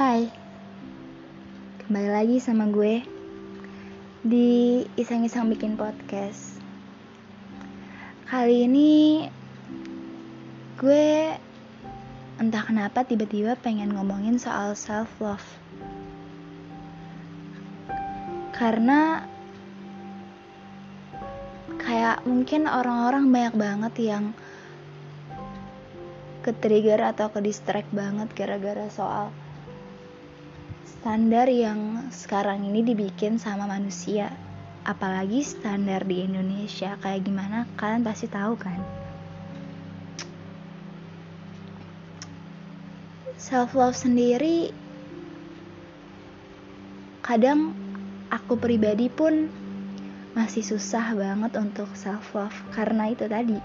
Hai, kembali lagi sama gue di iseng-iseng bikin podcast. Kali ini gue entah kenapa tiba-tiba pengen ngomongin soal self love. Karena kayak mungkin orang-orang banyak banget yang ke trigger atau ke distract banget gara-gara soal standar yang sekarang ini dibikin sama manusia. Apalagi standar di Indonesia. Kayak gimana? Kalian pasti tahu kan? Self love sendiri kadang aku pribadi pun masih susah banget untuk self love karena itu tadi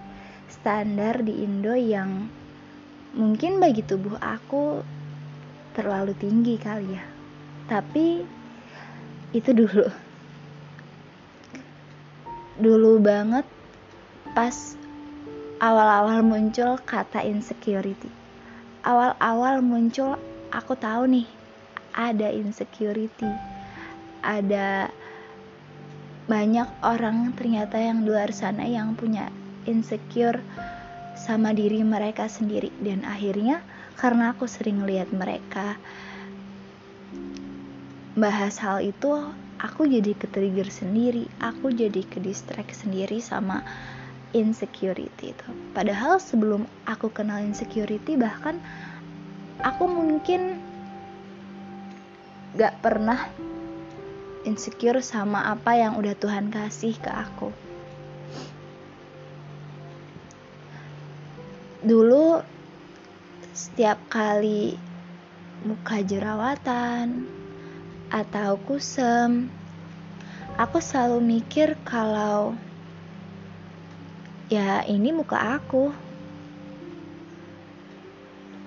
standar di Indo yang mungkin bagi tubuh aku terlalu tinggi kali ya tapi itu dulu. Dulu banget pas awal-awal muncul kata insecurity. Awal-awal muncul aku tahu nih ada insecurity. Ada banyak orang ternyata yang luar sana yang punya insecure sama diri mereka sendiri. Dan akhirnya karena aku sering lihat mereka bahas hal itu aku jadi ke trigger sendiri. Aku jadi ke distract sendiri sama insecurity itu. Padahal sebelum aku kenal insecurity bahkan aku mungkin gak pernah insecure sama apa yang udah Tuhan kasih ke aku. Dulu setiap kali muka jerawatan atau kusem aku selalu mikir kalau ya ini muka aku.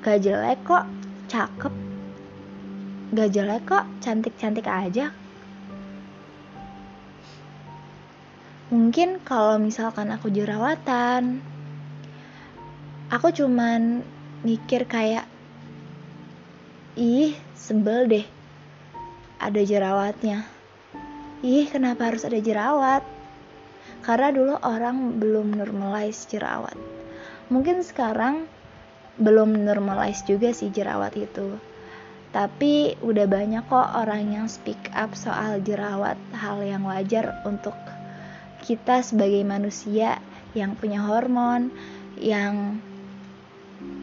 Gak jelek kok cakep. Gak jelek kok cantik-cantik aja. Mungkin kalau misalkan aku jerawatan aku cuman mikir kayak ih sebel deh ada jerawatnya. Ih kenapa harus ada jerawat? Karena dulu orang belum normalize jerawat. Mungkin sekarang belum normalize juga sih jerawat itu. Tapi udah banyak kok orang yang speak up soal jerawat hal yang wajar untuk kita sebagai manusia yang punya hormon yang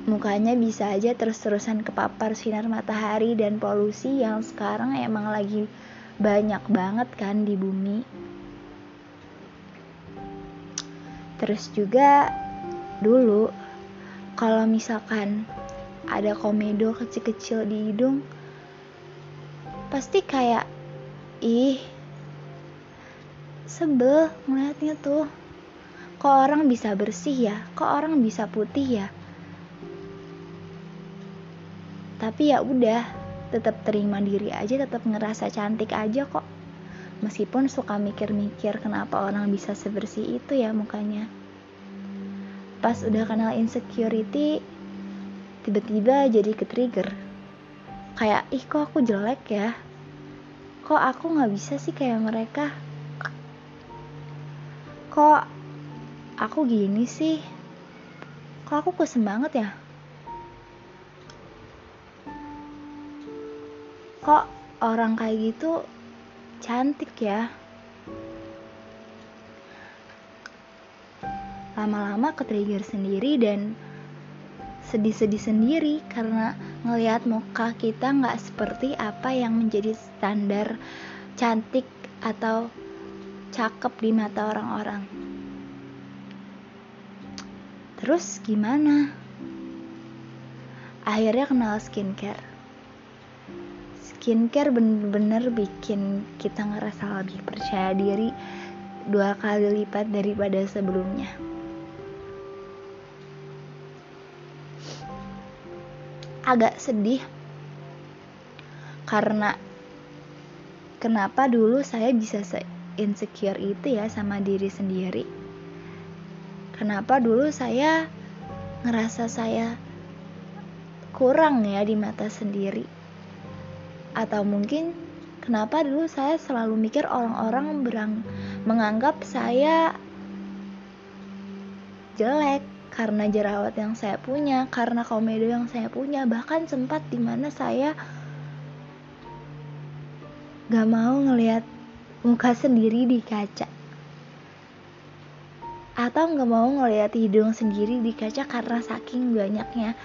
mukanya bisa aja terus-terusan kepapar sinar matahari dan polusi yang sekarang emang lagi banyak banget kan di bumi. Terus juga dulu kalau misalkan ada komedo kecil-kecil di hidung pasti kayak ih sebel ngeliatnya tuh. Kok orang bisa bersih ya? Kok orang bisa putih ya tapi ya udah tetap terima diri aja tetap ngerasa cantik aja kok. Meskipun suka mikir-mikir kenapa orang bisa sebersih itu ya mukanya. Pas udah kenal insecurity tiba-tiba jadi ke trigger kayak ih kok aku jelek ya? Kok aku nggak bisa sih kayak mereka? Kok aku gini sih? Kok aku kusem banget ya kok orang kayak gitu cantik ya lama-lama ke trigger sendiri dan sedih-sedih sendiri karena ngelihat muka kita nggak seperti apa yang menjadi standar cantik atau cakep di mata orang-orang. Terus gimana? Akhirnya kenal skincare skincare bener-bener bikin kita ngerasa lebih percaya diri dua kali lipat daripada sebelumnya. Agak sedih karena kenapa dulu saya bisa se insecure itu ya sama diri sendiri. Kenapa dulu saya ngerasa saya kurang ya di mata sendiri atau mungkin kenapa dulu saya selalu mikir orang-orang berang menganggap saya jelek karena jerawat yang saya punya, karena komedo yang saya punya, bahkan sempat di mana saya gak mau ngelihat muka sendiri di kaca. Atau gak mau ngelihat hidung sendiri di kaca karena saking banyaknya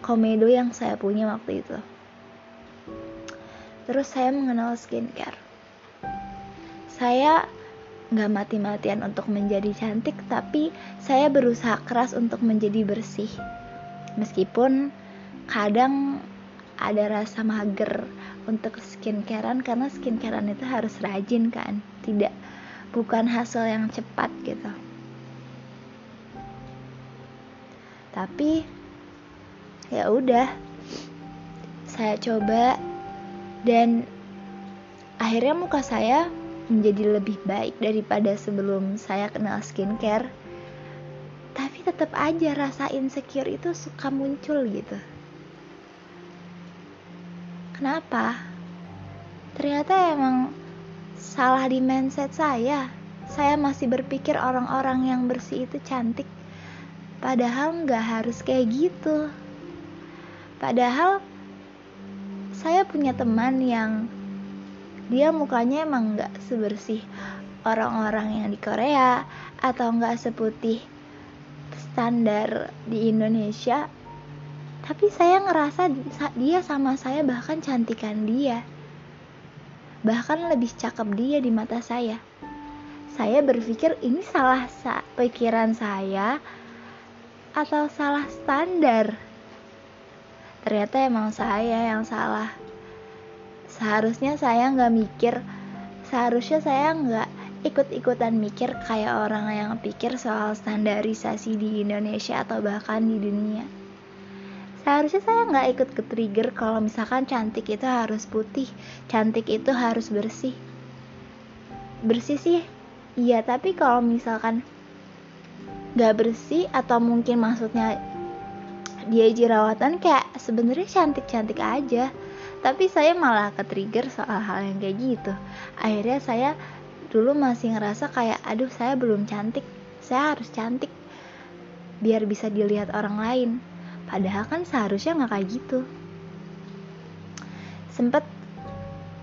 komedo yang saya punya waktu itu terus saya mengenal skincare saya nggak mati-matian untuk menjadi cantik, tapi saya berusaha keras untuk menjadi bersih. Meskipun kadang ada rasa mager untuk skincarean karena skincarean itu harus rajin kan, tidak bukan hasil yang cepat gitu. Tapi ya udah, saya coba dan akhirnya muka saya menjadi lebih baik daripada sebelum saya kenal skincare. Tapi tetap aja rasa insecure itu suka muncul gitu. Kenapa? Ternyata emang salah di mindset saya. Saya masih berpikir orang-orang yang bersih itu cantik. Padahal nggak harus kayak gitu. Padahal saya punya teman yang dia mukanya emang nggak sebersih orang-orang yang di Korea atau nggak seputih standar di Indonesia. Tapi saya ngerasa dia sama saya bahkan cantikan dia. Bahkan lebih cakep dia di mata saya. Saya berpikir ini salah sa pikiran saya atau salah standar ternyata emang saya yang salah. Seharusnya saya nggak mikir seharusnya saya nggak ikut-ikutan mikir kayak orang yang pikir soal standarisasi di Indonesia atau bahkan di dunia. Seharusnya saya nggak ikut ke trigger kalau misalkan cantik itu harus putih cantik itu harus bersih. Bersih sih iya tapi kalau misalkan nggak bersih atau mungkin maksudnya dia jerawatan kayak sebenarnya cantik-cantik aja. Tapi saya malah ke trigger soal hal yang kayak gitu. Akhirnya saya dulu masih ngerasa kayak aduh saya belum cantik. Saya harus cantik biar bisa dilihat orang lain. Padahal kan seharusnya nggak kayak gitu. Sempet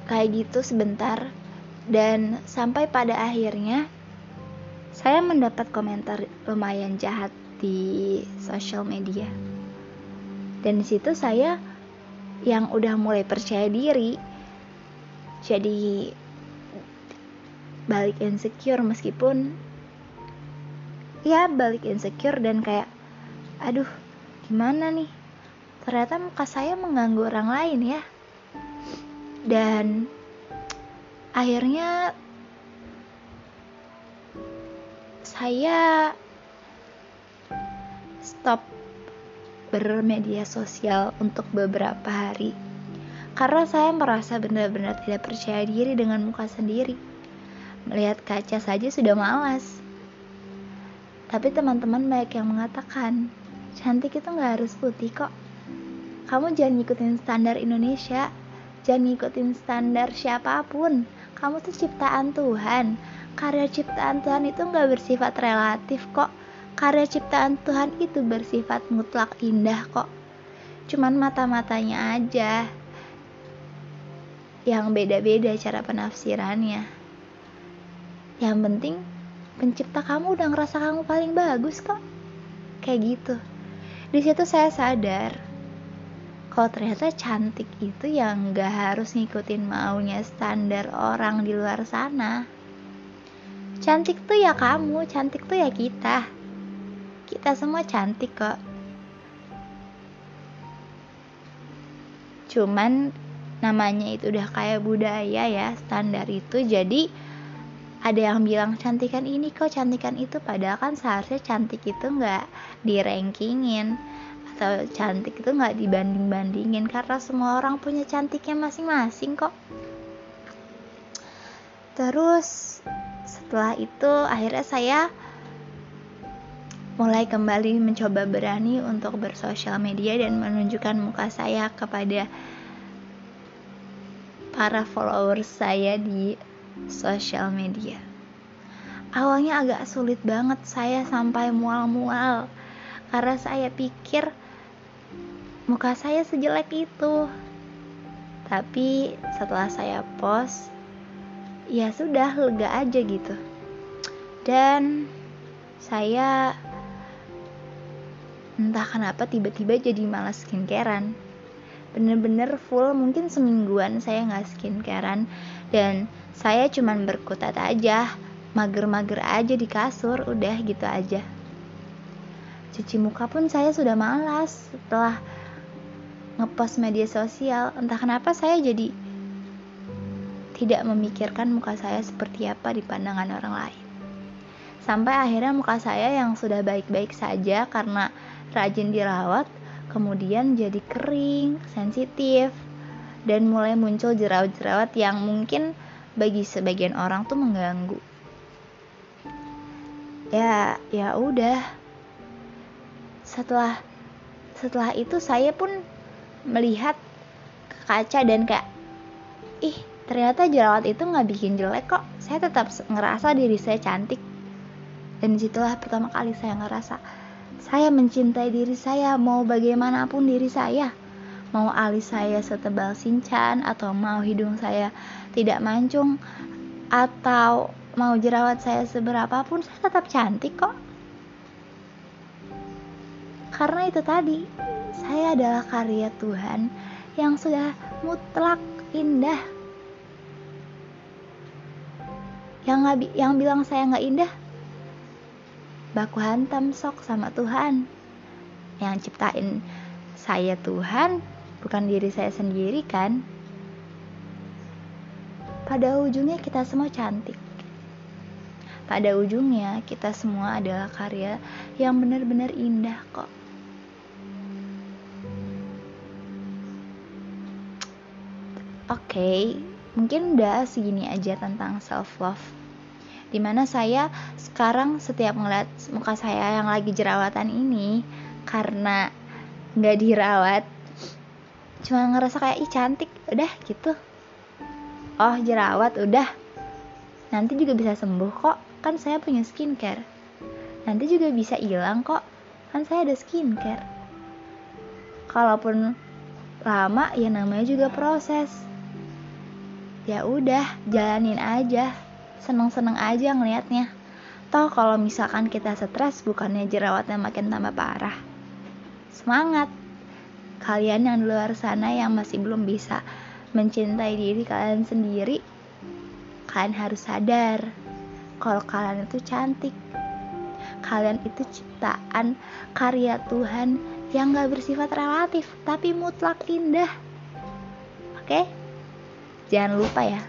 kayak gitu sebentar dan sampai pada akhirnya saya mendapat komentar lumayan jahat di sosial media dan di situ saya yang udah mulai percaya diri jadi balik insecure meskipun ya balik insecure dan kayak aduh gimana nih? Ternyata muka saya mengganggu orang lain ya. Dan akhirnya saya stop bermedia sosial untuk beberapa hari karena saya merasa benar-benar tidak percaya diri dengan muka sendiri. Melihat kaca saja sudah malas. Tapi teman-teman banyak yang mengatakan, cantik itu nggak harus putih kok. Kamu jangan ngikutin standar Indonesia, jangan ngikutin standar siapa pun. Kamu tuh ciptaan Tuhan. Karya ciptaan Tuhan itu nggak bersifat relatif kok karya ciptaan Tuhan itu bersifat mutlak indah kok. Cuman mata-matanya aja yang beda-beda cara penafsirannya. Yang penting pencipta kamu udah ngerasa kamu paling bagus kok. Kayak gitu. Di situ saya sadar kalau ternyata cantik itu yang gak harus ngikutin maunya standar orang di luar sana. Cantik tuh ya kamu, cantik tuh ya kita kita semua cantik kok. Cuman namanya itu udah kayak budaya ya, standar itu. Jadi ada yang bilang cantikan ini kok, cantikan itu. Padahal kan seharusnya cantik itu nggak dirankingin atau cantik itu nggak dibanding-bandingin karena semua orang punya cantiknya masing-masing kok. Terus setelah itu akhirnya saya mulai kembali mencoba berani untuk bersosial media dan menunjukkan muka saya kepada para followers saya di sosial media. Awalnya agak sulit banget saya sampai mual-mual karena saya pikir muka saya sejelek itu. Tapi setelah saya post, ya sudah lega aja gitu. Dan saya entah kenapa tiba-tiba jadi malas skincarean. Bener-bener full mungkin semingguan saya nggak skincarean. Dan saya cuman berkutat aja mager-mager aja di kasur udah gitu aja. Cuci muka pun saya sudah malas setelah ngepost media sosial. Entah kenapa saya jadi tidak memikirkan muka saya seperti apa di pandangan orang lain Sampai akhirnya muka saya yang sudah baik-baik saja karena rajin dirawat, kemudian jadi kering, sensitif, dan mulai muncul jerawat-jerawat yang mungkin bagi sebagian orang tuh mengganggu. Ya, ya udah. Setelah setelah itu saya pun melihat ke kaca dan kayak ih ternyata jerawat itu nggak bikin jelek kok saya tetap ngerasa diri saya cantik dan di situlah pertama kali saya ngerasa saya mencintai diri saya mau bagaimanapun diri saya. Mau alis saya setebal sinchan atau mau hidung saya tidak mancung atau mau jerawat saya seberapapun saya tetap cantik kok. Karena itu tadi saya adalah karya Tuhan yang sudah mutlak indah. Yang yang bilang saya nggak indah baku hantam sok sama Tuhan. Yang ciptain saya Tuhan bukan diri saya sendiri kan? Pada ujungnya kita semua cantik. Pada ujungnya kita semua adalah karya yang benar-benar indah kok. Oke, okay, mungkin udah segini aja tentang self love di mana saya sekarang setiap ngeliat muka saya yang lagi jerawatan ini karena nggak dirawat cuma ngerasa kayak ih cantik udah gitu. Oh jerawat udah. Nanti juga bisa sembuh kok. Kan saya punya skincare. Nanti juga bisa hilang kok. Kan saya ada skincare. Kalaupun lama ya namanya juga proses. Ya udah jalanin aja seneng-seneng aja ngelihatnya. Toh kalau misalkan kita stres bukannya jerawatnya makin tambah parah. Semangat! Kalian yang di luar sana yang masih belum bisa mencintai diri kalian sendiri, kalian harus sadar kalau kalian itu cantik. Kalian itu ciptaan karya Tuhan yang gak bersifat relatif, tapi mutlak indah. Oke? Jangan lupa ya,